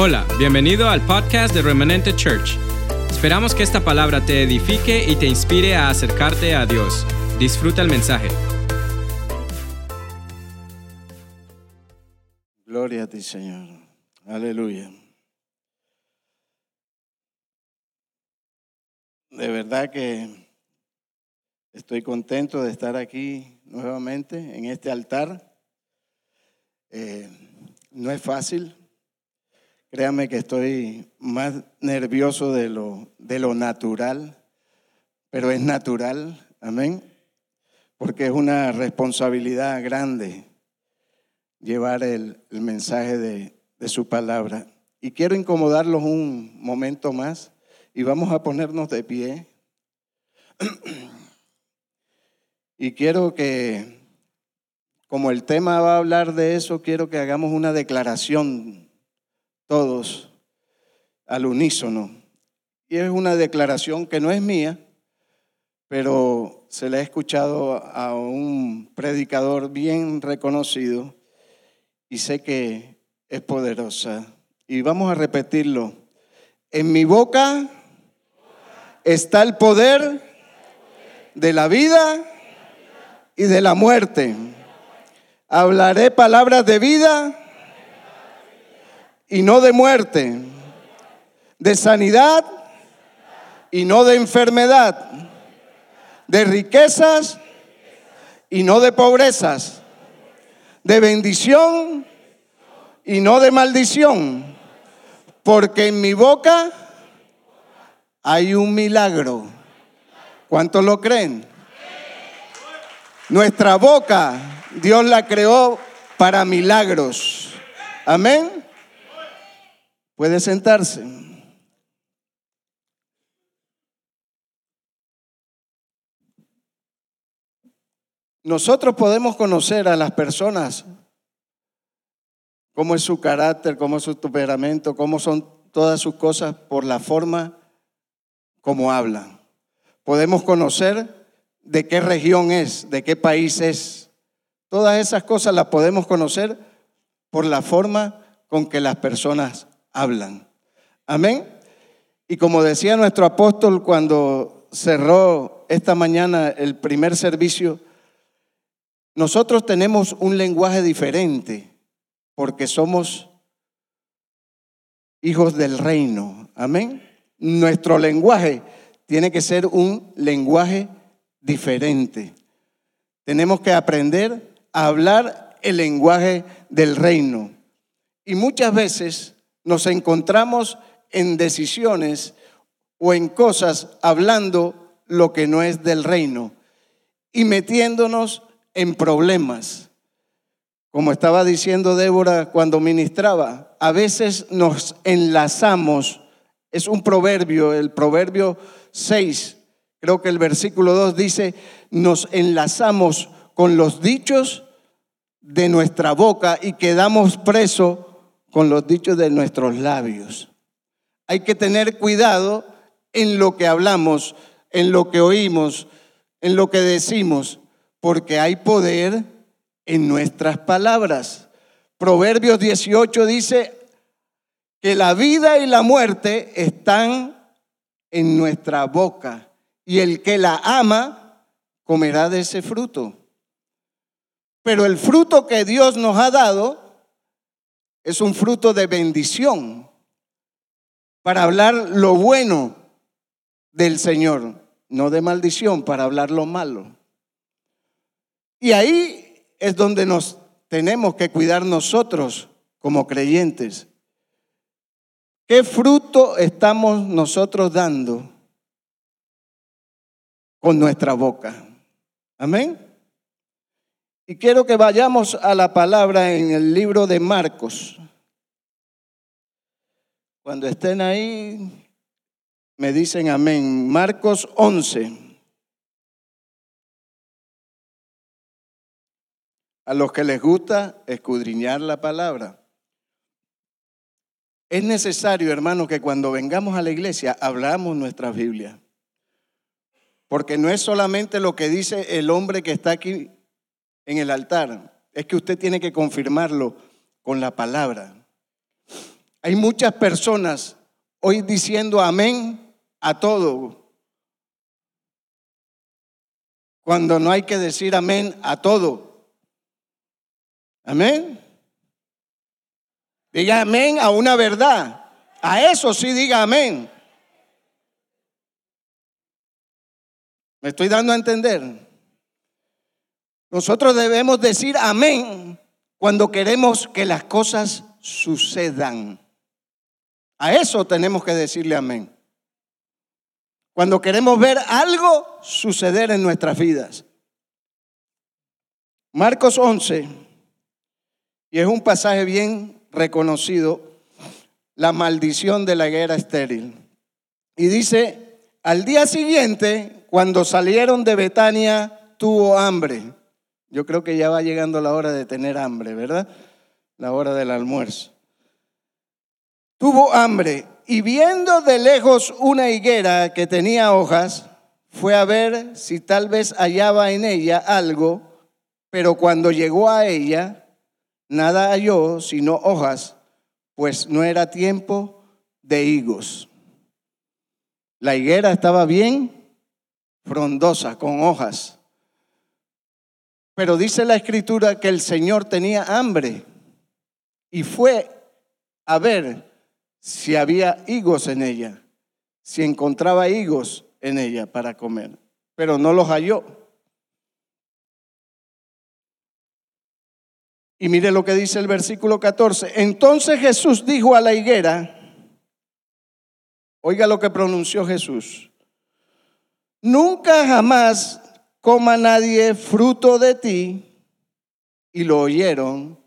Hola, bienvenido al podcast de Remanente Church. Esperamos que esta palabra te edifique y te inspire a acercarte a Dios. Disfruta el mensaje. Gloria a ti, Señor. Aleluya. De verdad que estoy contento de estar aquí nuevamente en este altar. Eh, no es fácil. Créame que estoy más nervioso de lo, de lo natural, pero es natural, amén, porque es una responsabilidad grande llevar el, mensaje de, de su palabra. Y quiero incomodarlos un momento más y vamos a ponernos de pie. Y quiero que, como el tema va a hablar de eso, quiero que hagamos una declaración todos al unísono. Y es una declaración que no es mía, pero se la he escuchado a un predicador bien reconocido y sé que es poderosa. Y vamos a repetirlo. En mi boca está el poder de la vida y de la muerte. Hablaré palabras de vida y no de muerte, de sanidad y no de enfermedad, de riquezas y no de pobrezas, de bendición y no de maldición, porque en mi boca hay un milagro. ¿Cuántos lo creen? Nuestra boca, Dios la creó para milagros. Amén. Puede sentarse. Nosotros podemos conocer a las personas, cómo es su carácter, cómo es su temperamento, cómo son todas sus cosas por la forma como hablan. Podemos conocer de qué región es, de qué país es. Todas esas cosas las podemos conocer por la forma con que las personas hablan. Amén. Y como decía nuestro apóstol cuando cerró esta mañana el primer servicio, nosotros tenemos un lenguaje diferente porque somos hijos del reino. Amén. Nuestro lenguaje tiene que ser un lenguaje diferente. Tenemos que aprender a hablar el lenguaje del reino. Y muchas veces nos encontramos en decisiones o en cosas hablando lo que no es del reino y metiéndonos en problemas. Como estaba diciendo Débora cuando ministraba, a veces nos enlazamos, es un proverbio, el proverbio 6, creo que el versículo 2 dice, nos enlazamos con los dichos de nuestra boca y quedamos presos con los dichos de nuestros labios. Hay que tener cuidado en lo que hablamos, en lo que oímos, en lo que decimos, porque hay poder en nuestras palabras. Proverbios 18 dice que la vida y la muerte están en nuestra boca y el que la ama comerá de ese fruto. Pero el fruto que Dios nos ha dado es un fruto de bendición para hablar lo bueno del Señor, no de maldición, para hablar lo malo. Y ahí es donde nos tenemos que cuidar nosotros como creyentes. ¿Qué fruto estamos nosotros dando con nuestra boca? Amén. Y quiero que vayamos a la palabra en el libro de Marcos. Cuando estén ahí, me dicen amén. Marcos 11. A los que les gusta escudriñar la palabra. Es necesario, hermano, que cuando vengamos a la iglesia hablamos nuestra Biblia. Porque no es solamente lo que dice el hombre que está aquí en el altar, es que usted tiene que confirmarlo con la palabra. Hay muchas personas hoy diciendo amén a todo, cuando no hay que decir amén a todo. Amén. Diga amén a una verdad. A eso sí diga amén. ¿Me estoy dando a entender? Nosotros debemos decir amén cuando queremos que las cosas sucedan. A eso tenemos que decirle amén. Cuando queremos ver algo suceder en nuestras vidas. Marcos 11, y es un pasaje bien reconocido, la maldición de la guerra estéril. Y dice, al día siguiente, cuando salieron de Betania, tuvo hambre. Yo creo que ya va llegando la hora de tener hambre, ¿verdad? La hora del almuerzo. Tuvo hambre y viendo de lejos una higuera que tenía hojas, fue a ver si tal vez hallaba en ella algo, pero cuando llegó a ella, nada halló sino hojas, pues no era tiempo de higos. La higuera estaba bien frondosa, con hojas. Pero dice la escritura que el Señor tenía hambre y fue a ver si había higos en ella, si encontraba higos en ella para comer, pero no los halló. Y mire lo que dice el versículo 14. Entonces Jesús dijo a la higuera, oiga lo que pronunció Jesús, nunca jamás coma nadie fruto de ti. Y lo oyeron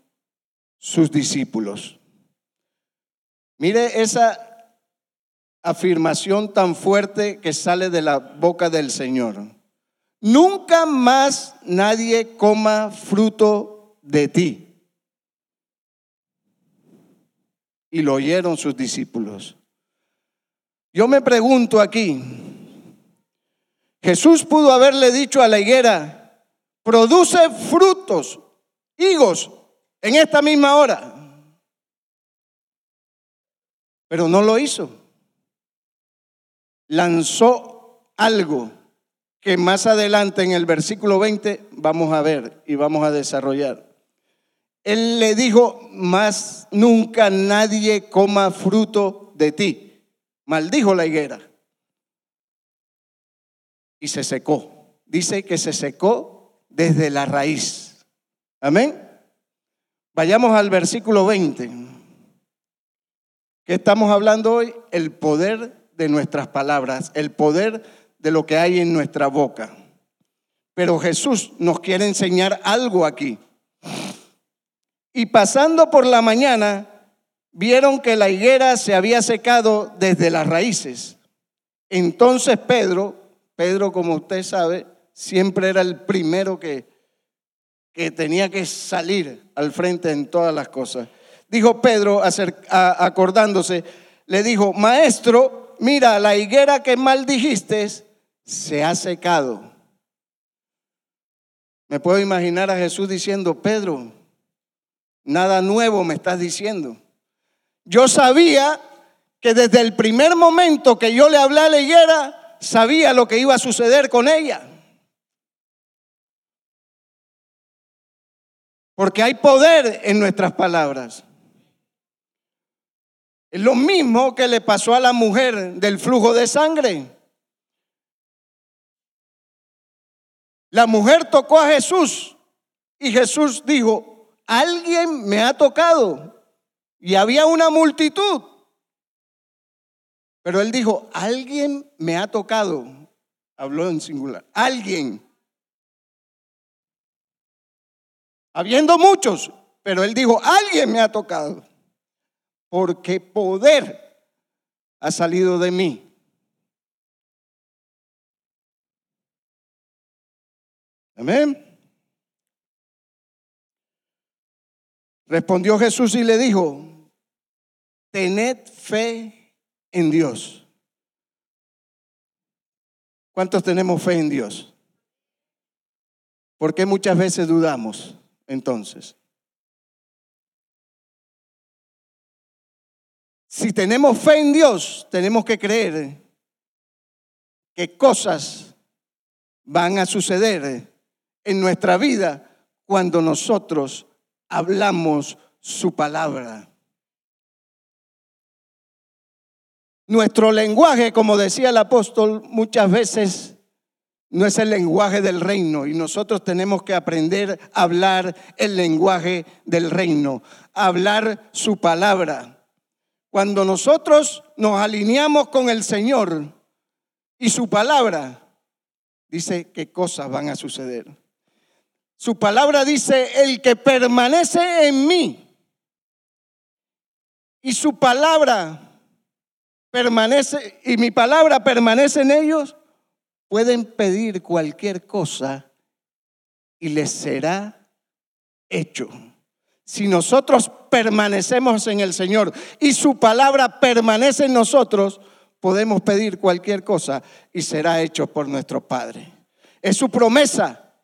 sus discípulos. Mire esa afirmación tan fuerte que sale de la boca del Señor. Nunca más nadie coma fruto de ti. Y lo oyeron sus discípulos. Yo me pregunto aquí, Jesús pudo haberle dicho a la higuera, produce frutos, higos, en esta misma hora. Pero no lo hizo. Lanzó algo que más adelante en el versículo 20 vamos a ver y vamos a desarrollar. Él le dijo, más nunca nadie coma fruto de ti. Maldijo la higuera. Y se secó. Dice que se secó desde la raíz. Amén. Vayamos al versículo 20. ¿Qué estamos hablando hoy? El poder de nuestras palabras, el poder de lo que hay en nuestra boca. Pero Jesús nos quiere enseñar algo aquí. Y pasando por la mañana, vieron que la higuera se había secado desde las raíces. Entonces Pedro, Pedro como usted sabe, siempre era el primero que, que tenía que salir al frente en todas las cosas dijo Pedro acordándose, le dijo, maestro, mira, la higuera que maldijiste se ha secado. Me puedo imaginar a Jesús diciendo, Pedro, nada nuevo me estás diciendo. Yo sabía que desde el primer momento que yo le hablé a la higuera, sabía lo que iba a suceder con ella. Porque hay poder en nuestras palabras. Es lo mismo que le pasó a la mujer del flujo de sangre. La mujer tocó a Jesús y Jesús dijo, alguien me ha tocado. Y había una multitud. Pero él dijo, alguien me ha tocado. Habló en singular. Alguien. Habiendo muchos, pero él dijo, alguien me ha tocado porque poder ha salido de mí. Amén. Respondió Jesús y le dijo, tened fe en Dios. ¿Cuántos tenemos fe en Dios? ¿Por qué muchas veces dudamos entonces? Si tenemos fe en Dios, tenemos que creer que cosas van a suceder en nuestra vida cuando nosotros hablamos su palabra. Nuestro lenguaje, como decía el apóstol, muchas veces no es el lenguaje del reino y nosotros tenemos que aprender a hablar el lenguaje del reino, hablar su palabra. Cuando nosotros nos alineamos con el Señor y su palabra, dice qué cosas van a suceder. Su palabra dice, el que permanece en mí y su palabra permanece, y mi palabra permanece en ellos, pueden pedir cualquier cosa y les será hecho. Si nosotros permanecemos en el Señor y su palabra permanece en nosotros, podemos pedir cualquier cosa y será hecho por nuestro Padre. Es su promesa.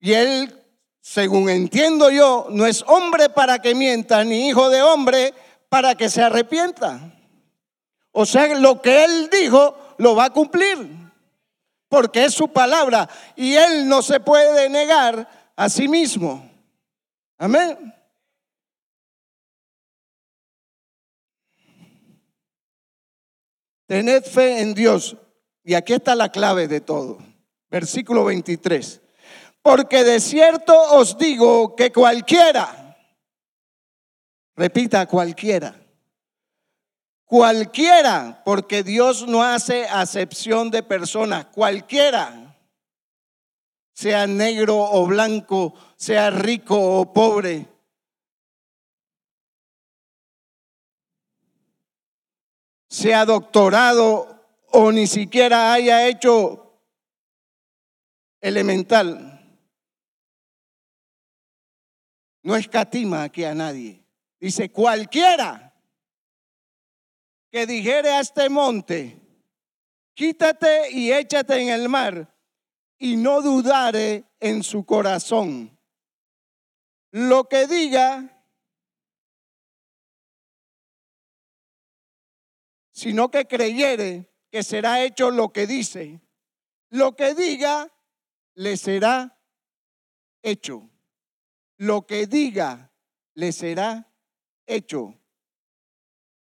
Y Él, según entiendo yo, no es hombre para que mienta, ni hijo de hombre para que se arrepienta. O sea, lo que Él dijo, lo va a cumplir, porque es su palabra y Él no se puede negar a sí mismo. Amén. Tened fe en Dios. Y aquí está la clave de todo. Versículo 23. Porque de cierto os digo que cualquiera, repita cualquiera, Cualquiera, porque Dios no hace acepción de personas, cualquiera, sea negro o blanco, sea rico o pobre. sea doctorado o ni siquiera haya hecho elemental. No escatima aquí a nadie. Dice cualquiera que dijere a este monte, quítate y échate en el mar, y no dudare en su corazón. Lo que diga, sino que creyere que será hecho lo que dice. Lo que diga, le será hecho. Lo que diga, le será hecho.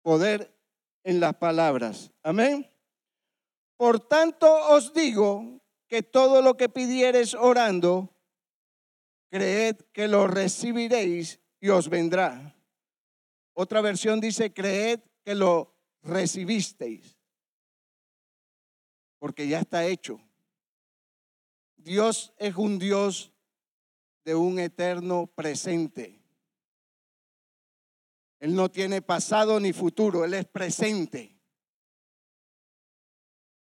Poder en las palabras. Amén. Por tanto os digo que todo lo que pidiereis orando, creed que lo recibiréis y os vendrá. Otra versión dice, creed que lo recibisteis, porque ya está hecho. Dios es un Dios de un eterno presente. Él no tiene pasado ni futuro, Él es presente.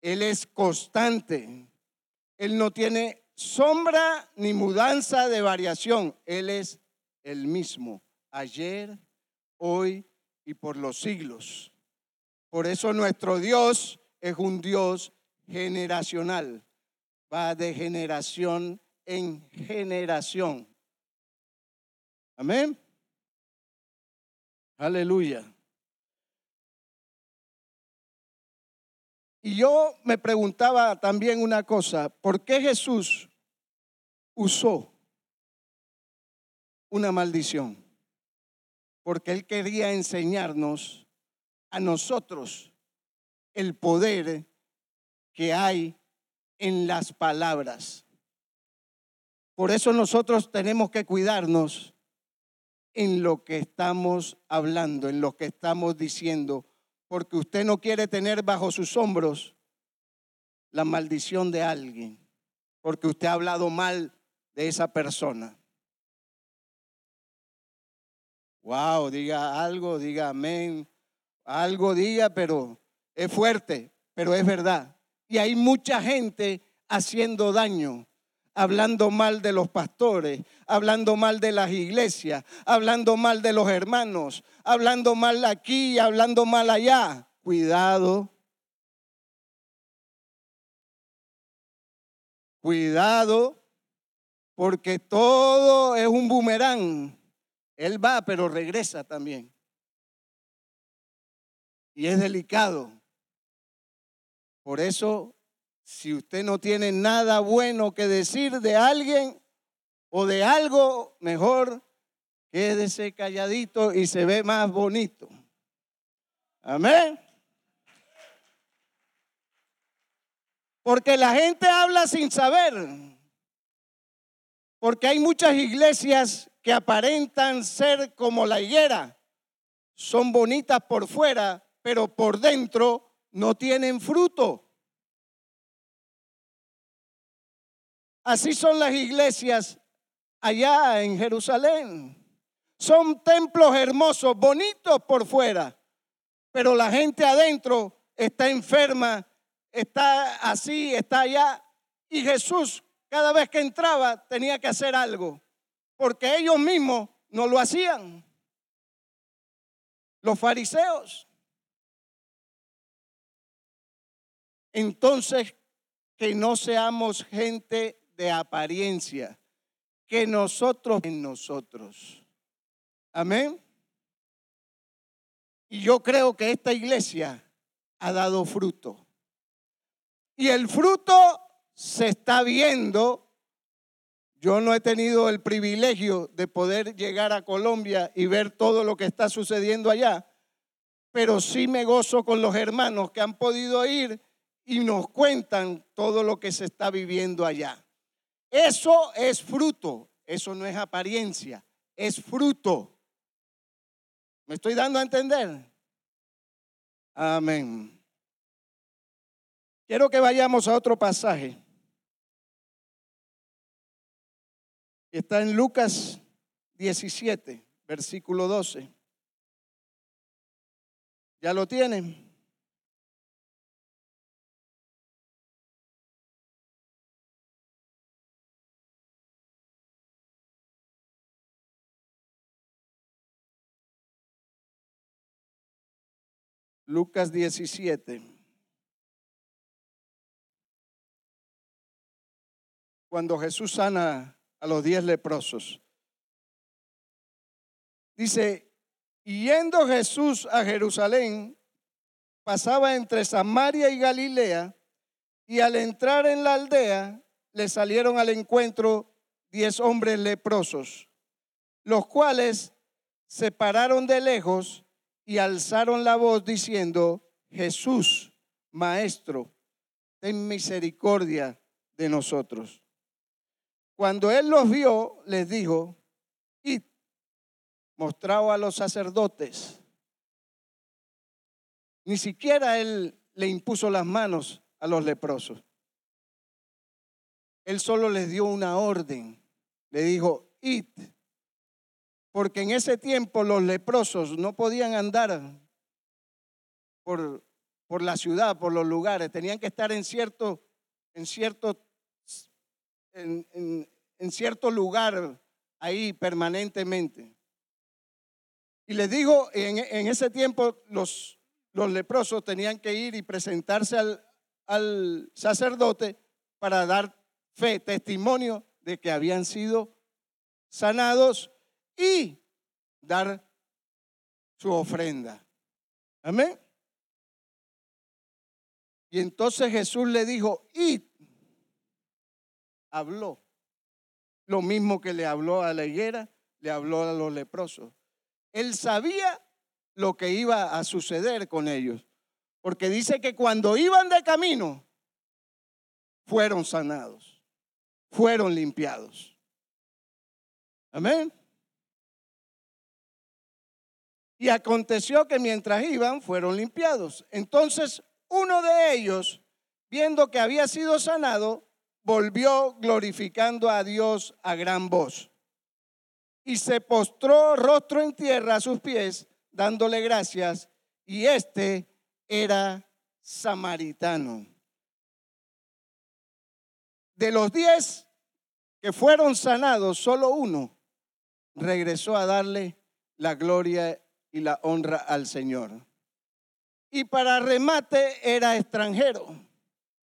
Él es constante. Él no tiene sombra ni mudanza de variación. Él es el mismo, ayer, hoy y por los siglos. Por eso nuestro Dios es un Dios generacional. Va de generación en generación. Amén. Aleluya. Y yo me preguntaba también una cosa, ¿por qué Jesús usó una maldición? Porque Él quería enseñarnos a nosotros el poder que hay en las palabras. Por eso nosotros tenemos que cuidarnos en lo que estamos hablando, en lo que estamos diciendo, porque usted no quiere tener bajo sus hombros la maldición de alguien, porque usted ha hablado mal de esa persona. Wow, diga algo, diga amén, algo diga, pero es fuerte, pero es verdad. Y hay mucha gente haciendo daño hablando mal de los pastores, hablando mal de las iglesias, hablando mal de los hermanos, hablando mal aquí, hablando mal allá. Cuidado. Cuidado, porque todo es un boomerang. Él va, pero regresa también. y es delicado. Por eso, si usted no tiene nada bueno que decir de alguien o de algo, mejor quédese calladito y se ve más bonito. Amén. Porque la gente habla sin saber. Porque hay muchas iglesias que aparentan ser como la higuera. Son bonitas por fuera, pero por dentro no tienen fruto. Así son las iglesias allá en Jerusalén. Son templos hermosos, bonitos por fuera, pero la gente adentro está enferma, está así, está allá. Y Jesús cada vez que entraba tenía que hacer algo, porque ellos mismos no lo hacían. Los fariseos. Entonces, que no seamos gente de apariencia, que nosotros en nosotros. Amén. Y yo creo que esta iglesia ha dado fruto. Y el fruto se está viendo. Yo no he tenido el privilegio de poder llegar a Colombia y ver todo lo que está sucediendo allá, pero sí me gozo con los hermanos que han podido ir y nos cuentan todo lo que se está viviendo allá. Eso es fruto, eso no es apariencia, es fruto. ¿Me estoy dando a entender? Amén. Quiero que vayamos a otro pasaje. Está en Lucas 17, versículo 12. ¿Ya lo tienen? Lucas 17. Cuando Jesús sana a los diez leprosos. Dice, yendo Jesús a Jerusalén, pasaba entre Samaria y Galilea, y al entrar en la aldea, le salieron al encuentro diez hombres leprosos, los cuales se pararon de lejos y alzaron la voz diciendo, Jesús, Maestro, ten misericordia de nosotros. Cuando él los vio, les dijo, y mostrado a los sacerdotes. Ni siquiera él le impuso las manos a los leprosos. Él solo les dio una orden. Le dijo, id porque en ese tiempo los leprosos no podían andar por, por la ciudad, por los lugares, tenían que estar en cierto, en cierto, en, cierto lugar ahí permanentemente. Y les digo, en, en ese tiempo los, los leprosos tenían que ir y presentarse al, al sacerdote para dar fe, testimonio de que habían sido sanados y dar su ofrenda. Amén. Y entonces Jesús le dijo, y habló. Lo mismo que le habló a la higuera, le habló a los leprosos. Él sabía lo que iba a suceder con ellos. Porque dice que cuando iban de camino, fueron sanados, fueron limpiados. Amén. Y aconteció que mientras iban fueron limpiados. Entonces uno de ellos, viendo que había sido sanado, volvió glorificando a Dios a gran voz. Y se postró rostro en tierra a sus pies, dándole gracias. Y este era samaritano. De los diez que fueron sanados, solo uno regresó a darle la gloria y la honra al Señor. Y para remate era extranjero,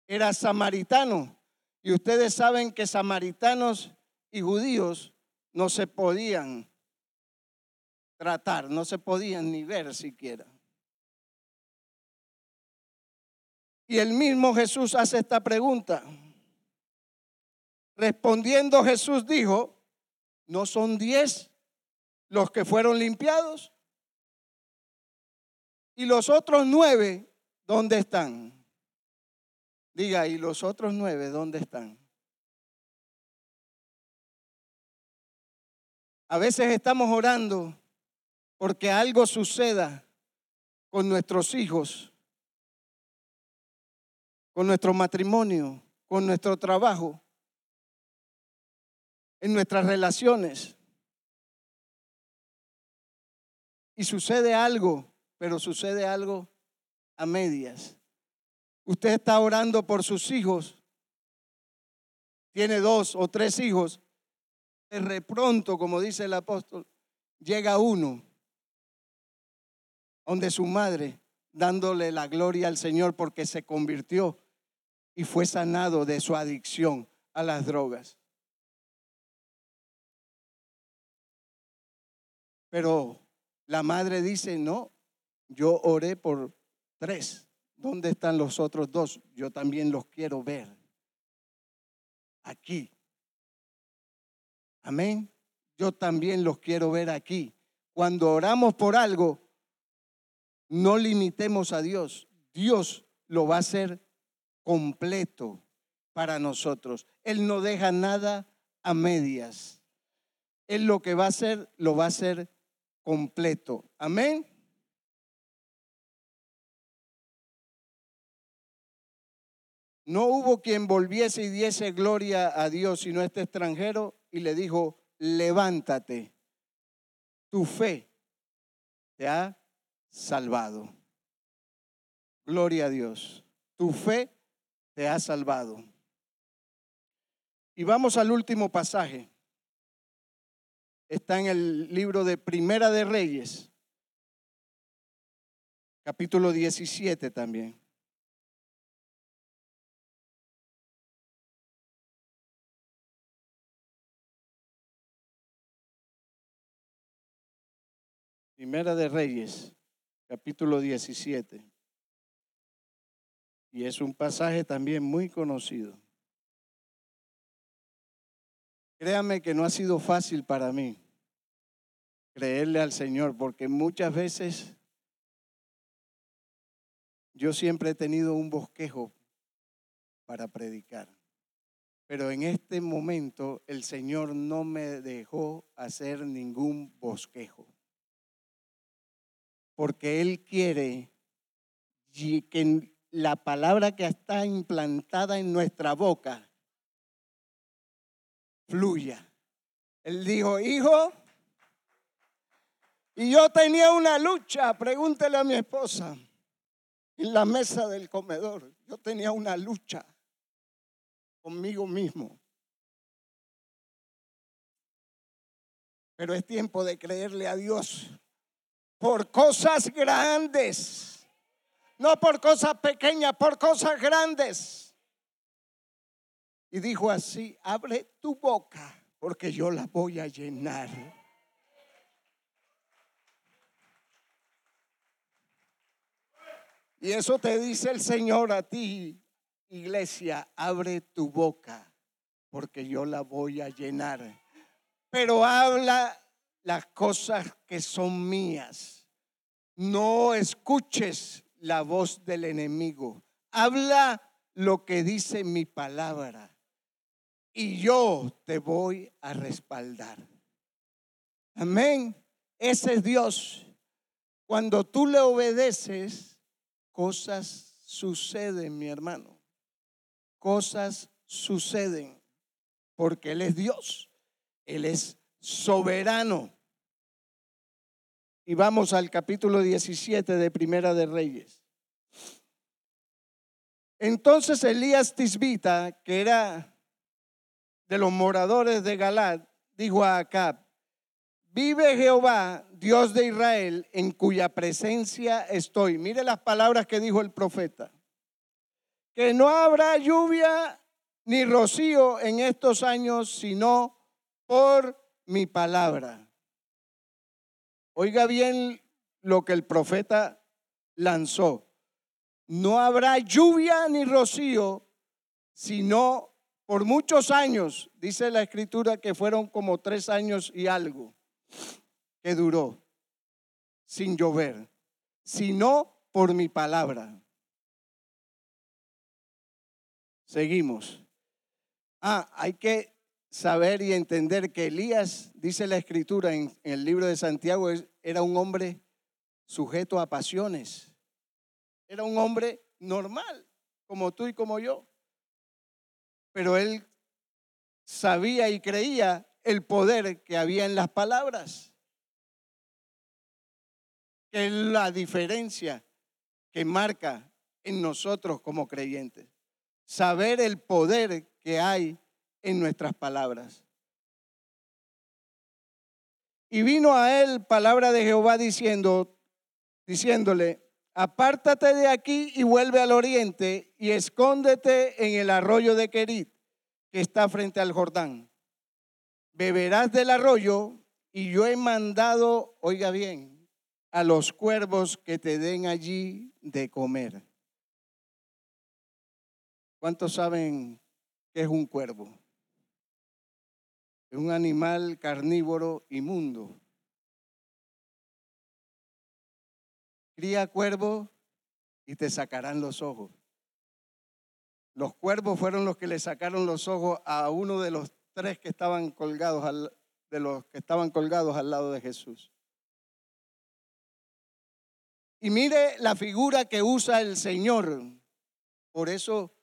era samaritano. Y ustedes saben que samaritanos y judíos no se podían tratar, no se podían ni ver siquiera. Y el mismo Jesús hace esta pregunta. Respondiendo Jesús dijo, ¿no son diez los que fueron limpiados? ¿Y los otros nueve dónde están? Diga, ¿y los otros nueve dónde están? A veces estamos orando porque algo suceda con nuestros hijos, con nuestro matrimonio, con nuestro trabajo, en nuestras relaciones. Y sucede algo, pero sucede algo a medias. Usted está orando por sus hijos, tiene dos o tres hijos, de repronto, como dice el apóstol, llega uno donde su madre, dándole la gloria al Señor porque se convirtió y fue sanado de su adicción a las drogas. Pero la madre dice, no, yo oré por tres. ¿Dónde están los otros dos? Yo también los quiero ver. Aquí. Amén. Yo también los quiero ver aquí. Cuando oramos por algo, no limitemos a Dios. Dios lo va a hacer completo para nosotros. Él no deja nada a medias. Él lo que va a hacer, lo va a hacer completo. Amén. No hubo quien volviese y diese gloria a Dios, sino este extranjero, y le dijo, levántate, tu fe te ha salvado. Gloria a Dios. Tu fe te ha salvado. Y vamos al último pasaje. Está en el libro de Primera de Reyes, capítulo 17 también. Primera de Reyes, capítulo 17. Y es un pasaje también muy conocido. Créame que no ha sido fácil para mí creerle al Señor, porque muchas veces yo siempre he tenido un bosquejo para predicar. Pero en este momento el Señor no me dejó hacer ningún bosquejo porque Él quiere que la palabra que está implantada en nuestra boca fluya. Él dijo, hijo, y yo tenía una lucha, pregúntele a mi esposa, en la mesa del comedor, yo tenía una lucha conmigo mismo. Pero es tiempo de creerle a Dios por cosas grandes. No por cosas pequeñas, por cosas grandes. Y dijo así, abre tu boca porque yo la voy a llenar. Y eso te dice el Señor a ti, iglesia, abre tu boca porque yo la voy a llenar. Pero habla las cosas que son mías. No escuches la voz del enemigo. Habla lo que dice mi palabra y yo te voy a respaldar. Amén. Ese es Dios. Cuando tú le obedeces, cosas suceden, mi hermano. Cosas suceden porque Él es Dios. Él es soberano. Y vamos al capítulo 17 de Primera de Reyes. Entonces Elías Tisbita, que era de los moradores de Galad, dijo a Acab, vive Jehová, Dios de Israel, en cuya presencia estoy. Mire las palabras que dijo el profeta. Que no habrá lluvia ni rocío en estos años, sino por mi palabra. Oiga bien lo que el profeta lanzó. no habrá lluvia ni rocío, sino por muchos años, dice la escritura que fueron como tres años y algo que duró sin llover, sino por mi palabra. Seguimos. Ah, hay que saber y entender que Elías, dice la escritura en, el libro de Santiago, era un hombre sujeto a pasiones. Era un hombre normal, como tú y como yo. Pero él sabía y creía el poder que había en las palabras. Que es la diferencia que marca en nosotros como creyentes. Saber el poder que hay en nuestras palabras. Y vino a él palabra de Jehová diciendo, diciéndole, apártate de aquí y vuelve al oriente y escóndete en el arroyo de Querit, que está frente al Jordán. Beberás del arroyo y yo he mandado, oiga bien, a los cuervos que te den allí de comer. ¿Cuántos saben qué es un cuervo? Un animal carnívoro inmundo. Cría cuervo y te sacarán los ojos. Los cuervos fueron los que le sacaron los ojos a uno de los tres que estaban colgados de los que estaban colgados al lado de Jesús. Y mire la figura que usa el Señor. Por eso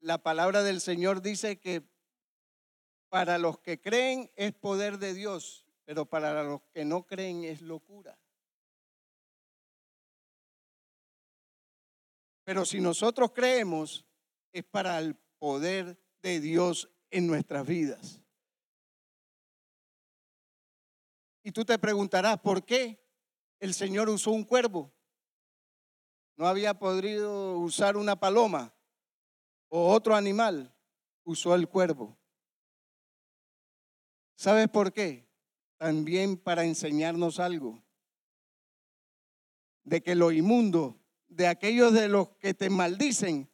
la palabra del Señor dice que para los que creen es poder de Dios, pero para los que no creen es locura. Pero si nosotros creemos, es para el poder de Dios en nuestras vidas. Y tú te preguntarás, ¿por qué el Señor usó un cuervo? ¿No había podido usar una paloma o otro animal? Usó el cuervo. ¿Sabes por qué? También para enseñarnos algo. De que lo inmundo, de aquellos de los que te maldicen,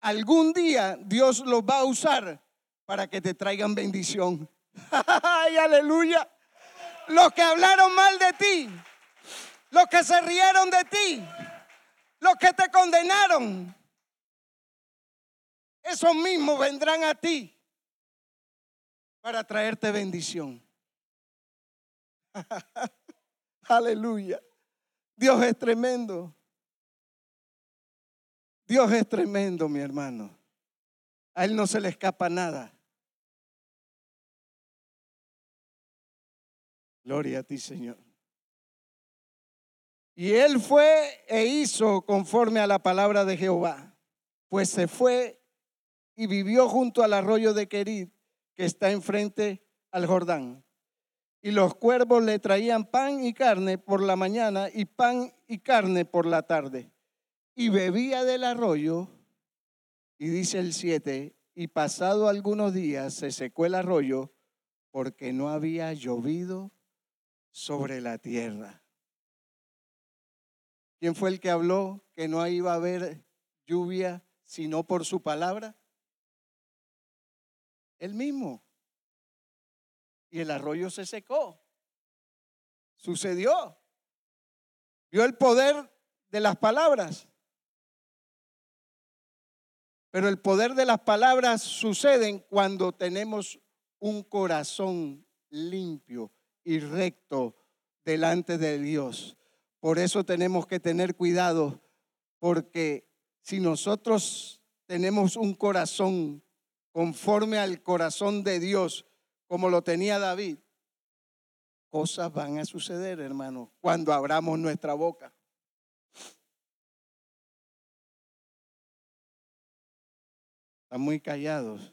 algún día Dios los va a usar para que te traigan bendición. ¡Ay, aleluya! Los que hablaron mal de ti, los que se rieron de ti, los que te condenaron, esos mismos vendrán a ti para traerte bendición. Aleluya. Dios es tremendo. Dios es tremendo, mi hermano. A Él no se le escapa nada. Gloria a ti, Señor. Y él fue e hizo conforme a la palabra de Jehová, pues se fue y vivió junto al arroyo de Querid que está enfrente al Jordán. Y los cuervos le traían pan y carne por la mañana y pan y carne por la tarde. Y bebía del arroyo, y dice el 7, y pasado algunos días se secó el arroyo porque no había llovido sobre la tierra. ¿Quién fue el que habló que no iba a haber lluvia sino por su palabra? El mismo. Y el arroyo se secó. Sucedió. Vio el poder de las palabras. Pero el poder de las palabras suceden cuando tenemos un corazón limpio y recto delante de Dios. Por eso tenemos que tener cuidado, porque si nosotros tenemos un corazón conforme al corazón de Dios, como lo tenía David, cosas van a suceder, hermano, cuando abramos nuestra boca. Están muy callados.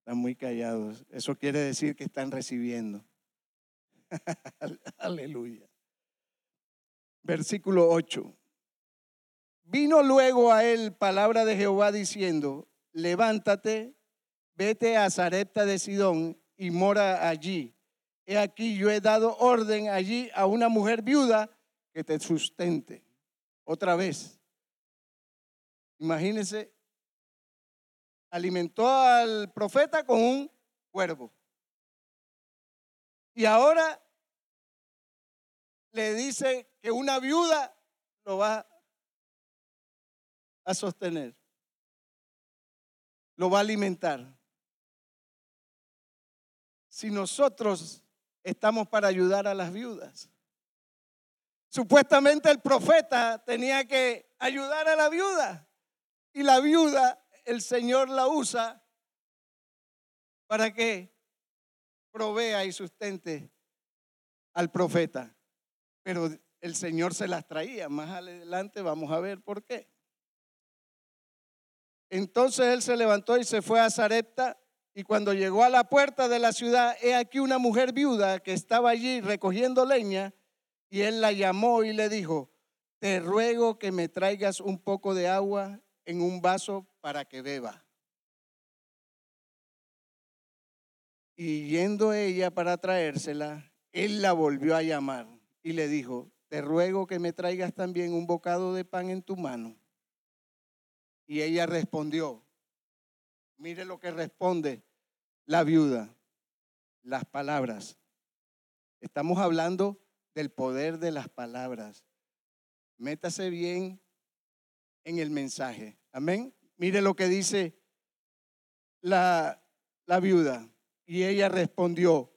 Están muy callados. Eso quiere decir que están recibiendo. Aleluya. Versículo 8. Vino luego a él palabra de Jehová diciendo, levántate, vete a Zarepta de Sidón y mora allí. he aquí yo he dado orden allí a una mujer viuda que te sustente. Otra vez. Imagínense, alimentó al profeta con un cuervo. Y ahora le dice que una viuda lo va a sostener, lo va a alimentar. Si nosotros estamos para ayudar a las viudas, supuestamente el profeta tenía que ayudar a la viuda y la viuda el Señor la usa para que provea y sustente al profeta. Pero el Señor se las traía. Más adelante vamos a ver por qué. Entonces él se levantó y se fue a Zarepta. Y cuando llegó a la puerta de la ciudad, he aquí una mujer viuda que estaba allí recogiendo leña. Y él la llamó y le dijo, te ruego que me traigas un poco de agua en un vaso para que beba. Y yendo ella para traérsela, él la volvió a llamar y le dijo, te ruego que me traigas también un bocado de pan en tu mano. Y ella respondió, mire lo que responde la viuda, las palabras. Estamos hablando del poder de las palabras. Métase bien en el mensaje. Amén. Mire lo que dice la, la viuda. Y ella respondió,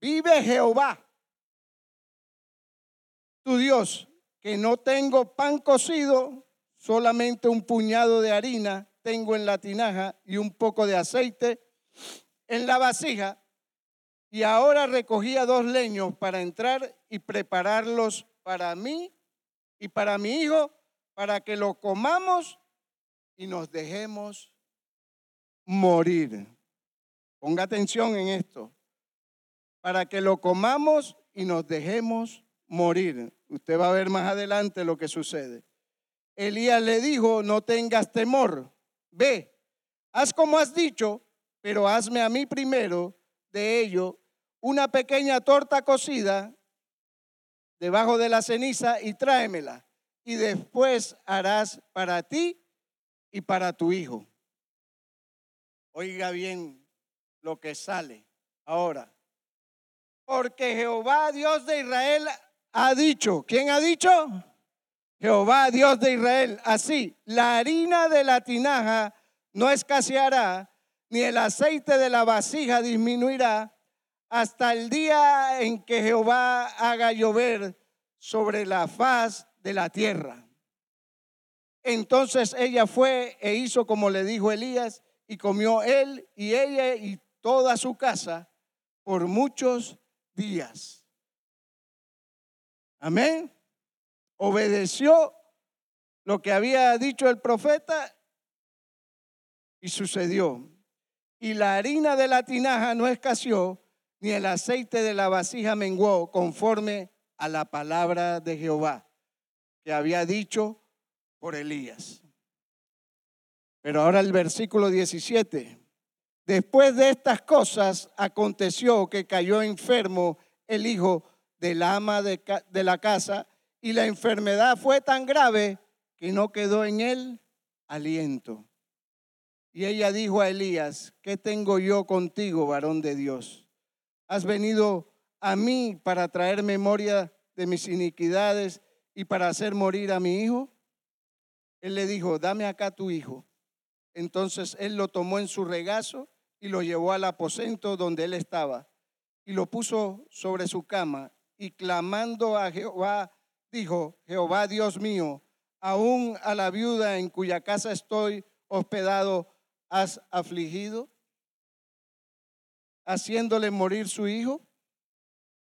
vive Jehová, tu Dios, que no tengo pan cocido, solamente un puñado de harina tengo en la tinaja y un poco de aceite en la vasija. Y ahora recogía dos leños para entrar y prepararlos para mí y para mi hijo, para que lo comamos y nos dejemos morir. Ponga atención en esto. Para que lo comamos y nos dejemos morir. Usted va a ver más adelante lo que sucede. Elías le dijo, no tengas temor, ve, haz como has dicho, pero hazme a mí primero de ello una pequeña torta cocida debajo de la ceniza y tráemela. Y después harás para ti y para tu hijo. Oiga bien lo que sale ahora. Porque Jehová, Dios de Israel, ha dicho, ¿quién ha dicho? Jehová, Dios de Israel, así, la harina de la tinaja no escaseará, ni el aceite de la vasija disminuirá, hasta el día en que Jehová haga llover sobre la faz de la tierra. Entonces ella fue e hizo como le dijo Elías, y comió él y ella y toda su casa por muchos días. Amén. Obedeció lo que había dicho el profeta y sucedió. Y la harina de la tinaja no escaseó, ni el aceite de la vasija menguó, conforme a la palabra de Jehová que había dicho por Elías. Pero ahora el versículo 17. Después de estas cosas aconteció que cayó enfermo el hijo del ama de, la casa y la enfermedad fue tan grave que no quedó en él aliento. Y ella dijo a Elías, ¿qué tengo yo contigo, varón de Dios? ¿Has venido a mí para traer memoria de mis iniquidades y para hacer morir a mi hijo? Él le dijo, dame acá tu hijo. Entonces él lo tomó en su regazo y lo llevó al aposento donde él estaba y lo puso sobre su cama y clamando a Jehová, dijo, Jehová Dios mío, aún a la viuda en cuya casa estoy hospedado, has afligido, haciéndole morir su hijo.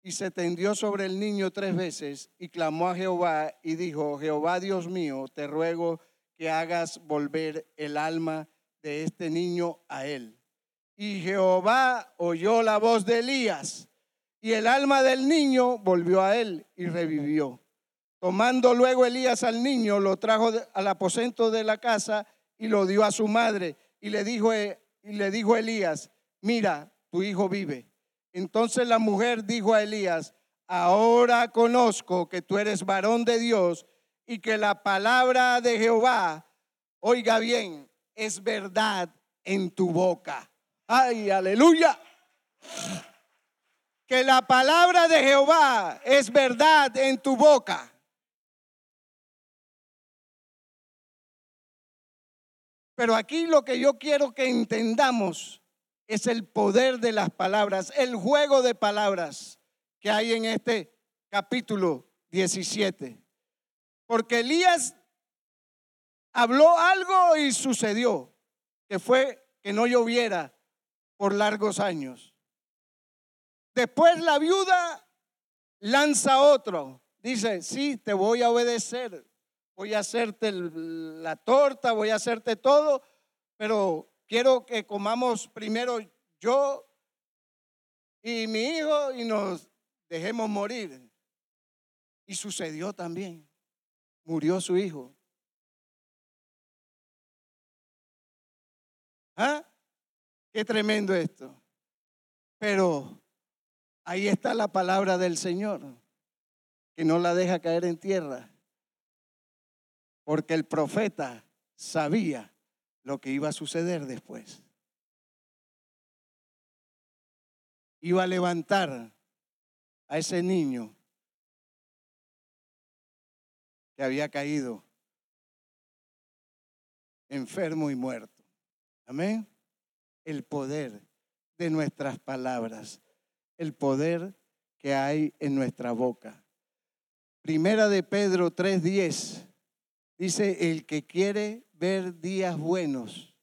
Y se tendió sobre el niño tres veces y clamó a Jehová y dijo, Jehová Dios mío, te ruego que hagas volver el alma de este niño a él. Y Jehová oyó la voz de Elías, y el alma del niño volvió a él y revivió. Tomando luego Elías al niño, lo trajo al aposento de la casa y lo dio a su madre. Y le dijo, y le dijo Elías, mira, tu hijo vive. Entonces la mujer dijo a Elías, ahora conozco que tú eres varón de Dios y que la palabra de Jehová, oiga bien, es verdad en tu boca. Ay, aleluya. Que la palabra de Jehová es verdad en tu boca. Pero aquí lo que yo quiero que entendamos es el poder de las palabras, el juego de palabras que hay en este capítulo 17. Porque Elías habló algo y sucedió, que fue que no lloviera por largos años. Después la viuda lanza otro, dice, sí, te voy a obedecer, voy a hacerte la torta, voy a hacerte todo, pero quiero que comamos primero yo y mi hijo y nos dejemos morir. Y sucedió también. Murió su hijo. ¿Ah? Qué tremendo esto. Pero ahí está la palabra del Señor, que no la deja caer en tierra. Porque el profeta sabía lo que iba a suceder después. Iba a levantar a ese niño que había caído enfermo y muerto. Amén. El poder de nuestras palabras, el poder que hay en nuestra boca. Primera de Pedro 3:10 dice, el que quiere ver días buenos,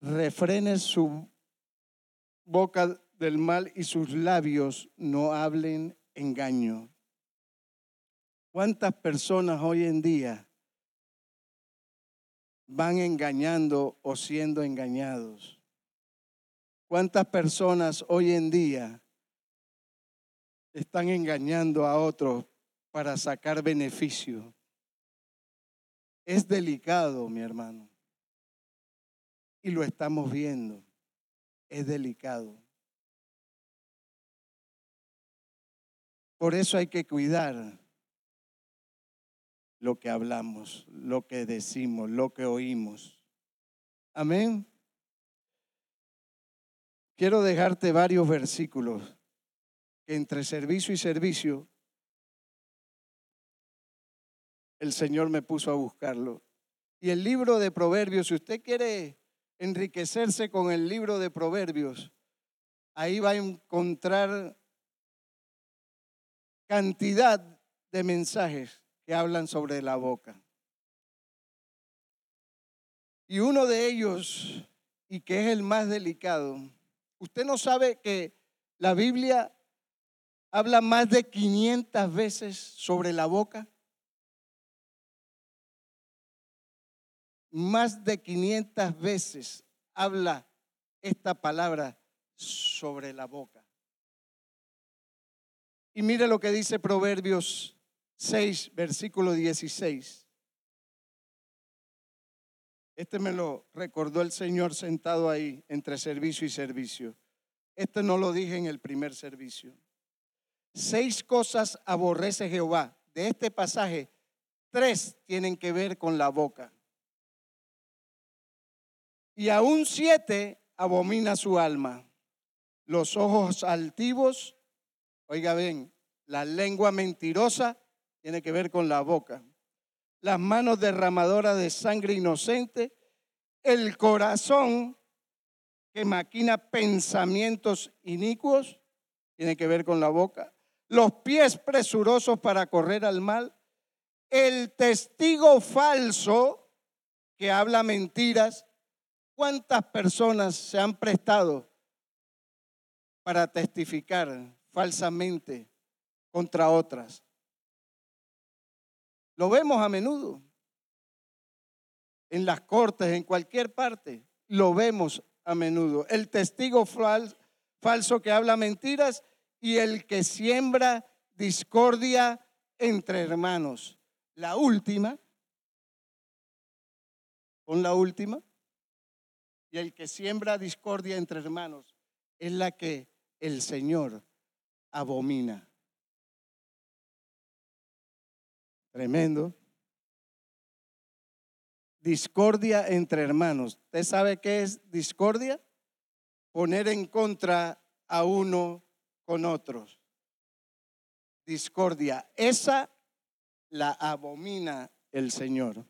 refrene su boca del mal y sus labios no hablen engaño. ¿Cuántas personas hoy en día van engañando o siendo engañados? ¿Cuántas personas hoy en día están engañando a otros para sacar beneficio? Es delicado, mi hermano. Y lo estamos viendo. Es delicado. Por eso hay que cuidar lo que hablamos, lo que decimos, lo que oímos. Amén. Quiero dejarte varios versículos que entre servicio y servicio el Señor me puso a buscarlo. Y el libro de Proverbios, si usted quiere enriquecerse con el libro de Proverbios, ahí va a encontrar cantidad de mensajes que hablan sobre la boca. Y uno de ellos, y que es el más delicado, usted no sabe que la Biblia habla más de 500 veces sobre la boca. Más de 500 veces habla esta palabra sobre la boca. Y mire lo que dice Proverbios 6, versículo 16. Este me lo recordó el Señor sentado ahí entre servicio y servicio. Este no lo dije en el primer servicio. Seis cosas aborrece Jehová. De este pasaje, tres tienen que ver con la boca y aún siete abomina su alma. Los ojos altivos, oiga bien, la lengua mentirosa tiene que ver con la boca. Las manos derramadoras de sangre inocente, el corazón que maquina pensamientos inicuos, tiene que ver con la boca. Los pies presurosos para correr al mal. El testigo falso que habla mentiras ¿Cuántas personas se han prestado para testificar falsamente contra otras? Lo vemos a menudo. En las cortes, en cualquier parte, lo vemos a menudo. El testigo falso que habla mentiras y el que siembra discordia entre hermanos. La última, con la última, y el que siembra discordia entre hermanos es la que el Señor abomina. Tremendo. Discordia entre hermanos. ¿Usted sabe qué es discordia? Poner en contra a uno con otros. Discordia. Esa la abomina el Señor.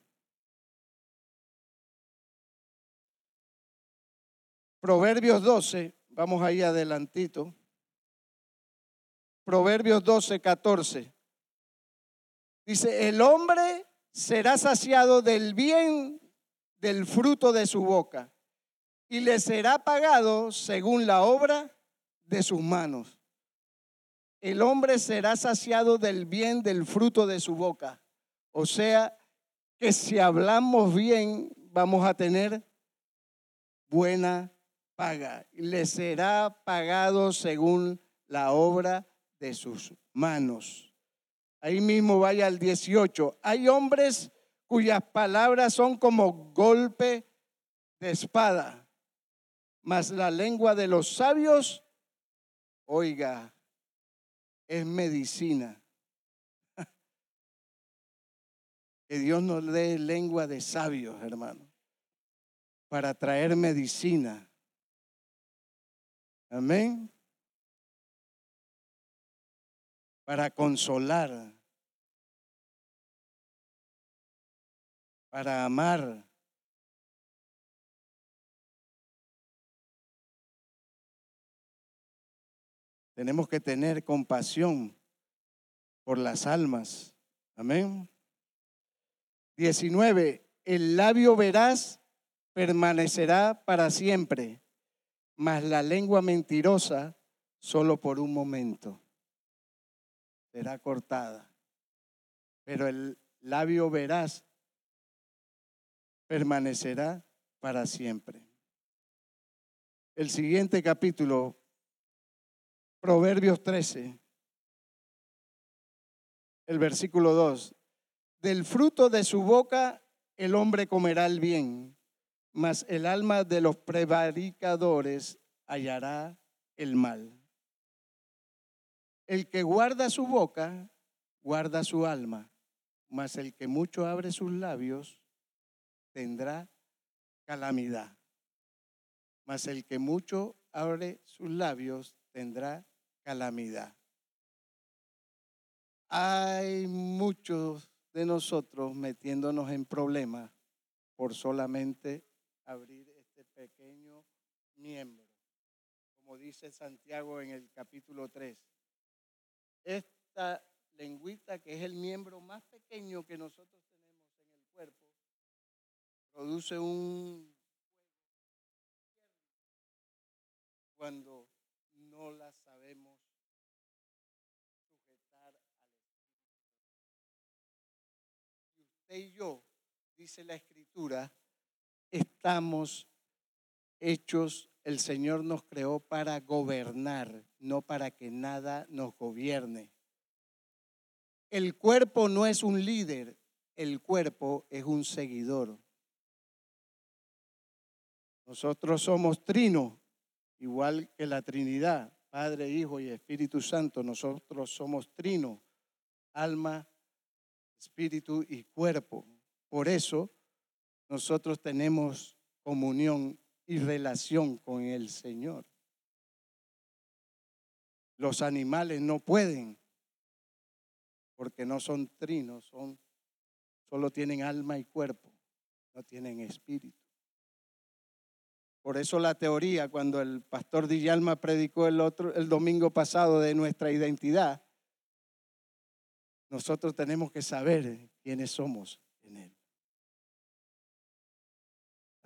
Proverbios 12, vamos ahí adelantito. Proverbios 12, 14. Dice, el hombre será saciado del bien del fruto de su boca y le será pagado según la obra de sus manos. El hombre será saciado del bien del fruto de su boca. O sea, que si hablamos bien, vamos a tener buena paga. Le será pagado según la obra de sus manos. Ahí mismo vaya al 18. Hay hombres cuyas palabras son como golpe de espada, mas la lengua de los sabios, oiga, es medicina. Que Dios nos dé lengua de sabios, hermano, para traer medicina. Amén. para consolar, para amar. Tenemos que tener compasión por las almas. Amén. 19. El labio verás permanecerá para siempre, mas la lengua mentirosa solo por un momento será cortada, pero el labio veraz permanecerá para siempre. El siguiente capítulo, Proverbios 13, el versículo 2. Del fruto de su boca el hombre comerá el bien, mas el alma de los prevaricadores hallará el mal. El que guarda su boca, guarda su alma, mas el que mucho abre sus labios, tendrá calamidad. Mas el que mucho abre sus labios, tendrá calamidad. Hay muchos de nosotros metiéndonos en problemas por solamente abrir este pequeño miembro. Como dice Santiago en el capítulo 3 esta lengüita, que es el miembro más pequeño que nosotros tenemos en el cuerpo, produce un cuando no la sabemos sujetar al Espíritu. Y usted y yo, dice la Escritura, estamos hechos el Señor nos creó para gobernar, no para que nada nos gobierne. El cuerpo no es un líder, el cuerpo es un seguidor. Nosotros somos trino, igual que la Trinidad, Padre, Hijo y Espíritu Santo. Nosotros somos trino, alma, espíritu y cuerpo. Por eso nosotros tenemos comunión y relación con el Señor. Los animales no pueden porque no son trinos, son solo tienen alma y cuerpo, no tienen espíritu. Por eso la teoría cuando el pastor Dillalma predicó el otro el domingo pasado de nuestra identidad, nosotros tenemos que saber quiénes somos en él.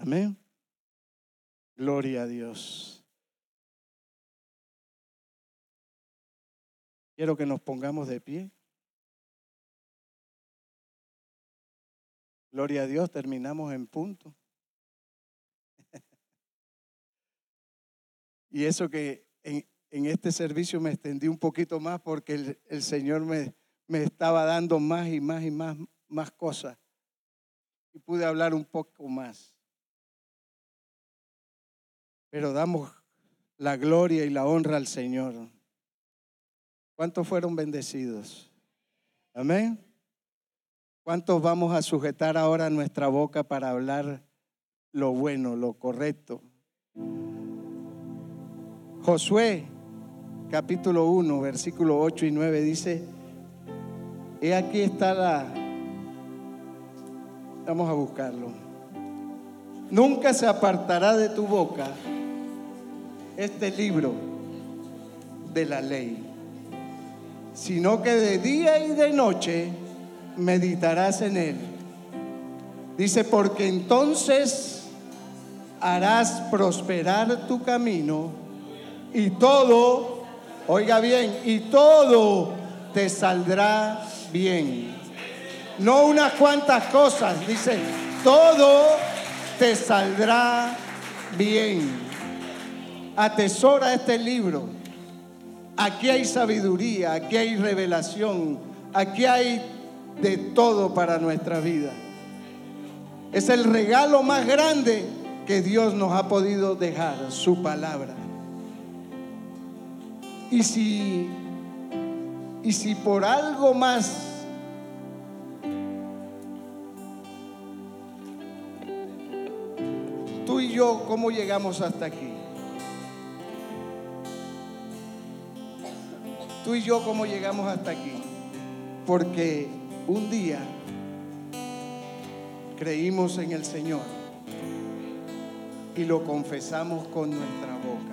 Amén. Gloria a Dios. Quiero que nos pongamos de pie. Gloria a Dios, terminamos en punto. y eso que en, este servicio me extendí un poquito más porque el, Señor me, me, estaba dando más y más y más, más cosas. Y pude hablar un poco más. Pero damos la gloria y la honra al Señor. ¿Cuántos fueron bendecidos? Amén. ¿Cuántos vamos a sujetar ahora nuestra boca para hablar lo bueno, lo correcto? Josué, capítulo 1, versículo 8 y 9 dice, he aquí está la... Vamos a buscarlo. Nunca se apartará de tu boca este libro de la ley, sino que de día y de noche meditarás en él. Dice, porque entonces harás prosperar tu camino y todo, oiga bien, y todo te saldrá bien. No unas cuantas cosas, dice, todo te saldrá bien. Atesora este libro. Aquí hay sabiduría, aquí hay revelación, aquí hay de todo para nuestra vida. Es el regalo más grande que Dios nos ha podido dejar, su palabra. Y si, y si por algo más tú y yo, ¿cómo llegamos hasta aquí? Tú y yo, ¿cómo llegamos hasta aquí? Porque un día creímos en el Señor y lo confesamos con nuestra boca.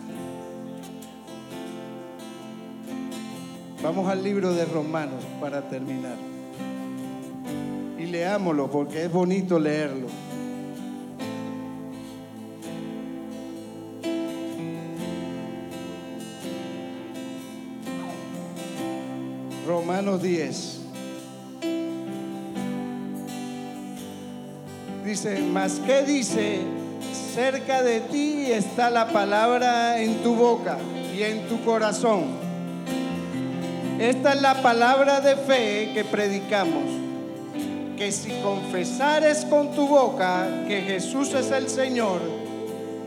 Vamos al libro de Romanos para terminar. Y leámoslo porque es bonito leerlo. Romanos 10. Dice, mas ¿qué dice? Cerca de ti está la palabra en tu boca y en tu corazón. Esta es la palabra de fe que predicamos. Que si confesares con tu boca que Jesús es el Señor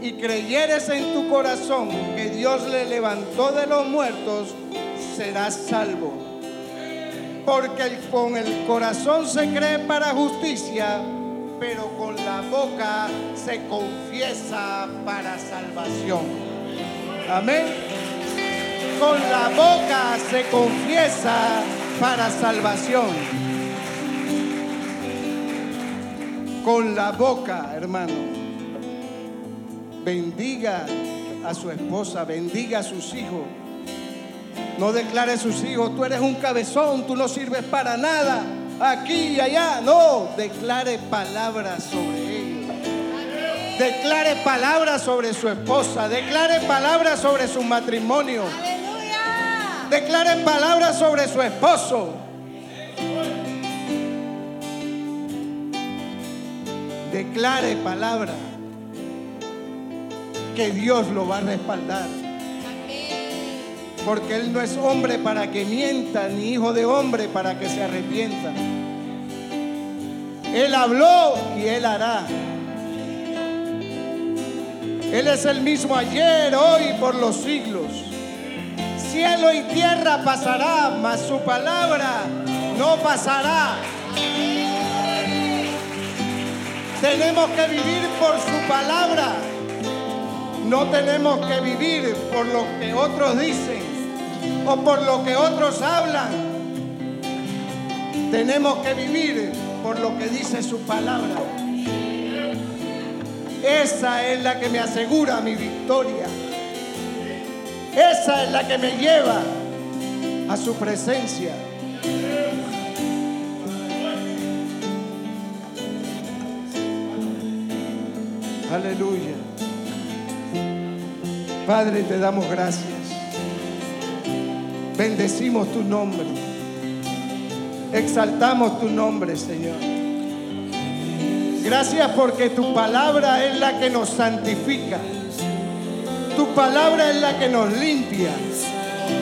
y creyeres en tu corazón que Dios le levantó de los muertos, serás salvo. Porque con el corazón se cree para justicia pero con la boca se confiesa para salvación. Amén. Con la boca se confiesa para salvación. Con la boca, hermano. Bendiga a su esposa, bendiga a sus hijos. No declare a sus hijos, tú eres un cabezón, tú no sirves para nada aquí y allá. No, declare palabras sobre ellos. Declare palabras sobre su esposa. Declare palabras sobre su matrimonio. Declare palabras sobre su esposo. Declare palabra que Dios lo va a respaldar. Porque Él no es hombre para que mienta, ni hijo de hombre para que se arrepienta. Él habló y Él hará. Él es el mismo ayer, hoy, por los siglos. Cielo y tierra pasará, mas su palabra no pasará. Tenemos que vivir por su palabra. No tenemos que vivir por lo que otros dicen o por lo que otros hablan. Tenemos que vivir por lo que dice su palabra. Esa es la que me asegura mi victoria. Esa es la que me lleva a su presencia. Aleluya. Padre, te damos gracias. Bendecimos tu nombre. Exaltamos tu nombre, Señor. Gracias porque tu palabra es la que nos santifica. Tu palabra es la que nos limpia.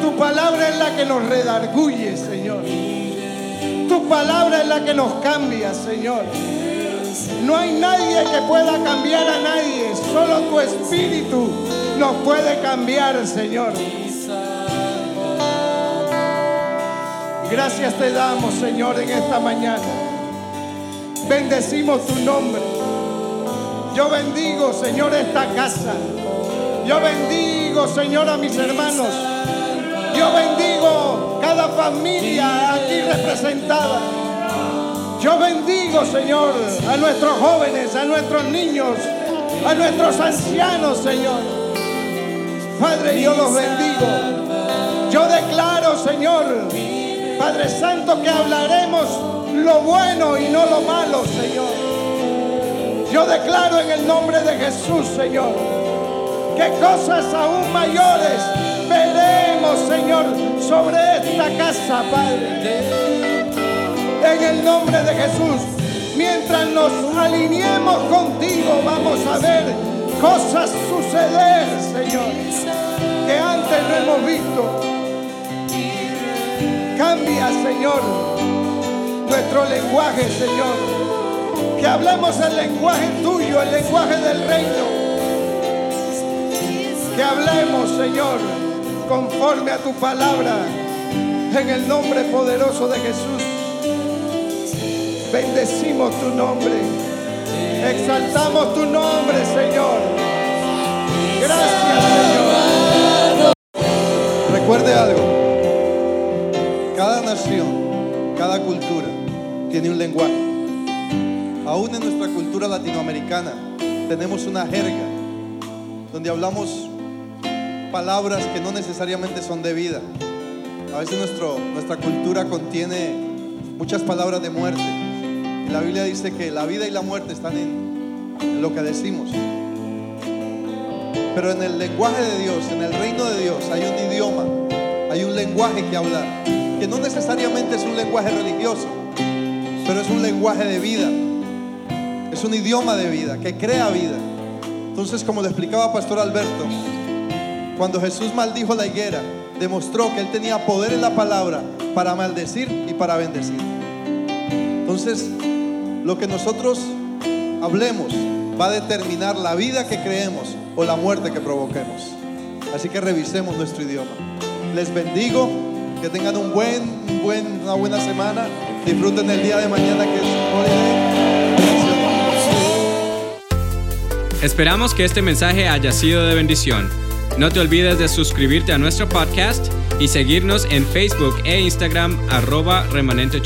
Tu palabra es la que nos redarguye, Señor. Tu palabra es la que nos cambia, Señor. No hay nadie que pueda cambiar a nadie, solo tu espíritu nos puede cambiar, Señor. Gracias te damos, Señor, en esta mañana. Bendecimos tu nombre. Yo bendigo, Señor, esta casa. Yo bendigo, Señor, a mis hermanos. Yo bendigo cada familia aquí representada. Yo bendigo, Señor, a nuestros jóvenes, a nuestros niños, a nuestros ancianos, Señor. Padre, yo los bendigo. Yo declaro, Señor, Padre Santo, que hablaremos lo bueno y no lo malo, Señor. Yo declaro en el nombre de Jesús, Señor, que cosas aún mayores veremos, Señor, sobre esta casa, Padre. En el nombre de Jesús, mientras nos alineemos contigo, vamos a ver cosas suceder, Señor, que antes no hemos visto. Cambia, Señor, nuestro lenguaje, Señor. Que hablemos el lenguaje tuyo, el lenguaje del reino. Que hablemos, Señor, conforme a tu palabra, en el nombre poderoso de Jesús. Bendecimos tu nombre. Exaltamos tu nombre, nación, cada cultura tiene un lenguaje. Aún en nuestra cultura latinoamericana tenemos una jerga donde hablamos palabras que no necesariamente son de vida. A veces nuestra cultura contiene muchas palabras de muerte. La Biblia dice que la vida y la muerte están en, en lo que decimos. Pero en el lenguaje de Dios, en el reino de Dios, hay un idioma, hay un lenguaje que hablar, que no necesariamente es un lenguaje religioso, pero es un lenguaje de vida, es un idioma de vida, que crea vida. Entonces, como le explicaba Pastor Alberto, cuando Jesús maldijo la higuera, demostró que él tenía poder en la palabra para maldecir y para bendecir. Entonces, lo que nosotros hablemos va a determinar la vida que creemos o la muerte que provoquemos. Así que revisemos nuestro idioma. Les bendigo, que tengan un buen, buen, una buena semana. Disfruten el día de mañana que es holiday. Esperamos que este mensaje haya sido de bendición. No te olvides de suscribirte a nuestro podcast y seguirnos en Facebook e Instagram arroba remanente.